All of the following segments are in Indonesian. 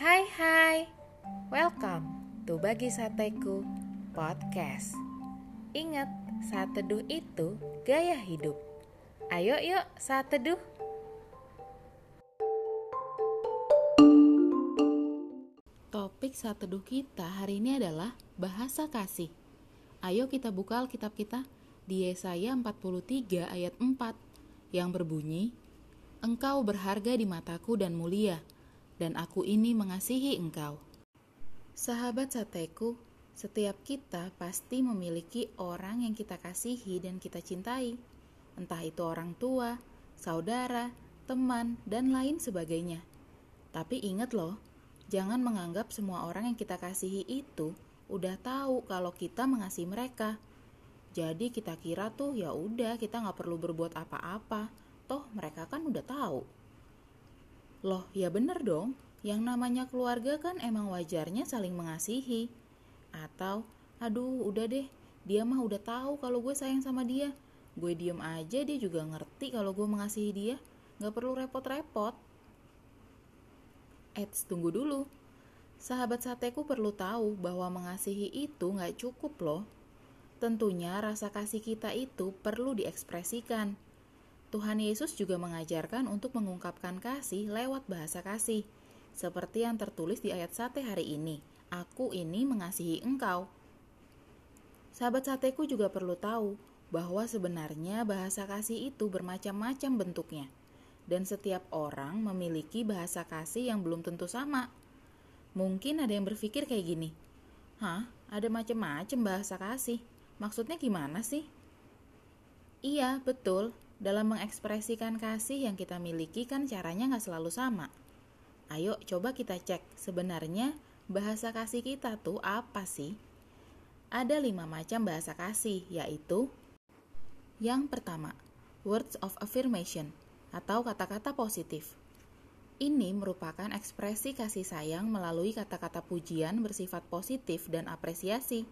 Hai hai, welcome to Bagi Sateku Podcast. Ingat, saat teduh itu gaya hidup. Ayo yuk saat teduh Topik saat teduh kita hari ini adalah bahasa kasih. Ayo kita buka Alkitab kita di Yesaya 43 ayat 4 yang berbunyi Engkau berharga di mataku dan mulia dan aku ini mengasihi engkau. Sahabat sateku, setiap kita pasti memiliki orang yang kita kasihi dan kita cintai, entah itu orang tua, saudara, teman, dan lain sebagainya. Tapi ingat loh, jangan menganggap semua orang yang kita kasihi itu udah tahu kalau kita mengasihi mereka. Jadi kita kira tuh ya udah kita nggak perlu berbuat apa-apa, toh mereka kan udah tahu. Loh, ya bener dong. Yang namanya keluarga kan emang wajarnya saling mengasihi. Atau, aduh udah deh, dia mah udah tahu kalau gue sayang sama dia. Gue diem aja dia juga ngerti kalau gue mengasihi dia. Gak perlu repot-repot. Eits, tunggu dulu. Sahabat sateku perlu tahu bahwa mengasihi itu gak cukup loh. Tentunya rasa kasih kita itu perlu diekspresikan Tuhan Yesus juga mengajarkan untuk mengungkapkan kasih lewat bahasa kasih, seperti yang tertulis di ayat sate hari ini. Aku ini mengasihi engkau. Sahabat sateku juga perlu tahu bahwa sebenarnya bahasa kasih itu bermacam-macam bentuknya, dan setiap orang memiliki bahasa kasih yang belum tentu sama. Mungkin ada yang berpikir kayak gini, Hah, ada macam-macam bahasa kasih. Maksudnya gimana sih? Iya, betul. Dalam mengekspresikan kasih yang kita miliki kan caranya nggak selalu sama. Ayo coba kita cek sebenarnya bahasa kasih kita tuh apa sih? Ada lima macam bahasa kasih, yaitu yang pertama, words of affirmation atau kata-kata positif. Ini merupakan ekspresi kasih sayang melalui kata-kata pujian bersifat positif dan apresiasi.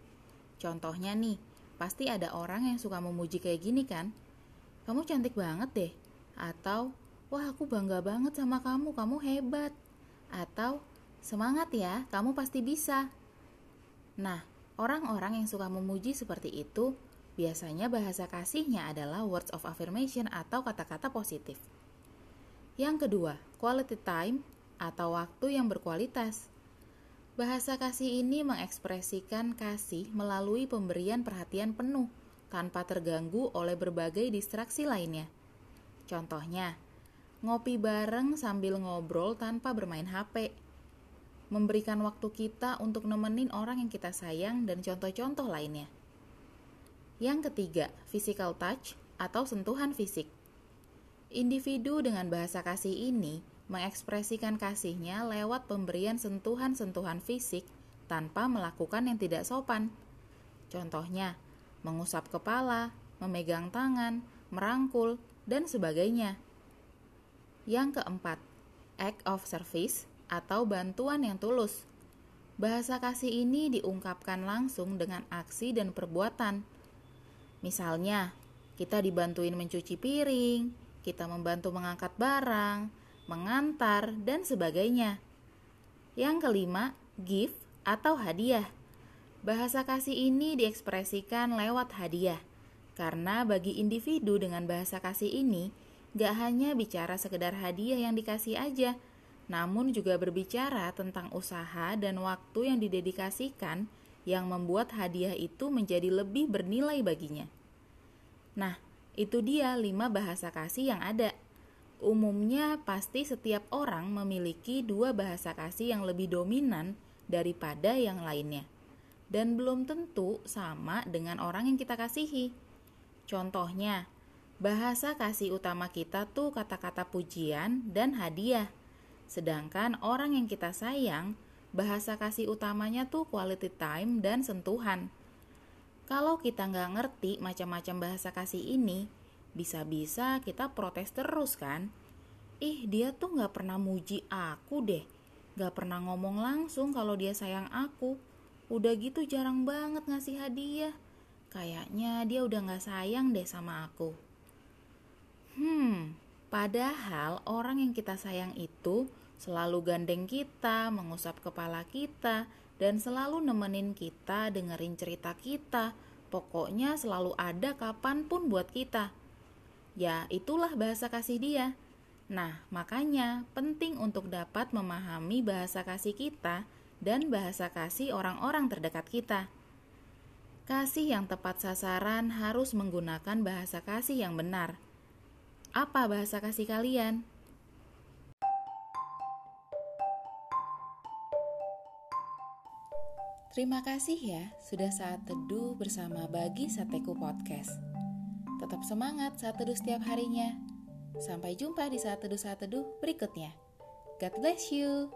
Contohnya nih, pasti ada orang yang suka memuji kayak gini kan? Kamu cantik banget deh. Atau, wah aku bangga banget sama kamu, kamu hebat. Atau, semangat ya, kamu pasti bisa. Nah, orang-orang yang suka memuji seperti itu, biasanya bahasa kasihnya adalah words of affirmation atau kata-kata positif. Yang kedua, quality time atau waktu yang berkualitas. Bahasa kasih ini mengekspresikan kasih melalui pemberian perhatian penuh tanpa terganggu oleh berbagai distraksi lainnya. Contohnya, ngopi bareng sambil ngobrol tanpa bermain HP, memberikan waktu kita untuk nemenin orang yang kita sayang, dan contoh-contoh lainnya. Yang ketiga, physical touch atau sentuhan fisik. Individu dengan bahasa kasih ini mengekspresikan kasihnya lewat pemberian sentuhan-sentuhan fisik tanpa melakukan yang tidak sopan. Contohnya, mengusap kepala, memegang tangan, merangkul, dan sebagainya. Yang keempat, act of service atau bantuan yang tulus. Bahasa kasih ini diungkapkan langsung dengan aksi dan perbuatan. Misalnya, kita dibantuin mencuci piring, kita membantu mengangkat barang, mengantar, dan sebagainya. Yang kelima, gift atau hadiah. Bahasa kasih ini diekspresikan lewat hadiah, karena bagi individu dengan bahasa kasih ini, gak hanya bicara sekedar hadiah yang dikasih aja, namun juga berbicara tentang usaha dan waktu yang didedikasikan yang membuat hadiah itu menjadi lebih bernilai baginya. Nah, itu dia lima bahasa kasih yang ada. Umumnya pasti setiap orang memiliki dua bahasa kasih yang lebih dominan daripada yang lainnya dan belum tentu sama dengan orang yang kita kasihi. Contohnya, bahasa kasih utama kita tuh kata-kata pujian dan hadiah. Sedangkan orang yang kita sayang, bahasa kasih utamanya tuh quality time dan sentuhan. Kalau kita nggak ngerti macam-macam bahasa kasih ini, bisa-bisa kita protes terus kan? Ih, dia tuh nggak pernah muji aku deh. Nggak pernah ngomong langsung kalau dia sayang aku Udah gitu jarang banget ngasih hadiah. Kayaknya dia udah gak sayang deh sama aku. Hmm, padahal orang yang kita sayang itu selalu gandeng kita, mengusap kepala kita, dan selalu nemenin kita dengerin cerita kita. Pokoknya selalu ada kapan pun buat kita. Ya, itulah bahasa kasih dia. Nah, makanya penting untuk dapat memahami bahasa kasih kita dan bahasa kasih orang-orang terdekat kita. Kasih yang tepat sasaran harus menggunakan bahasa kasih yang benar. Apa bahasa kasih kalian? Terima kasih ya sudah saat teduh bersama Bagi Sateku Podcast. Tetap semangat saat teduh setiap harinya. Sampai jumpa di saat teduh-saat teduh berikutnya. God bless you.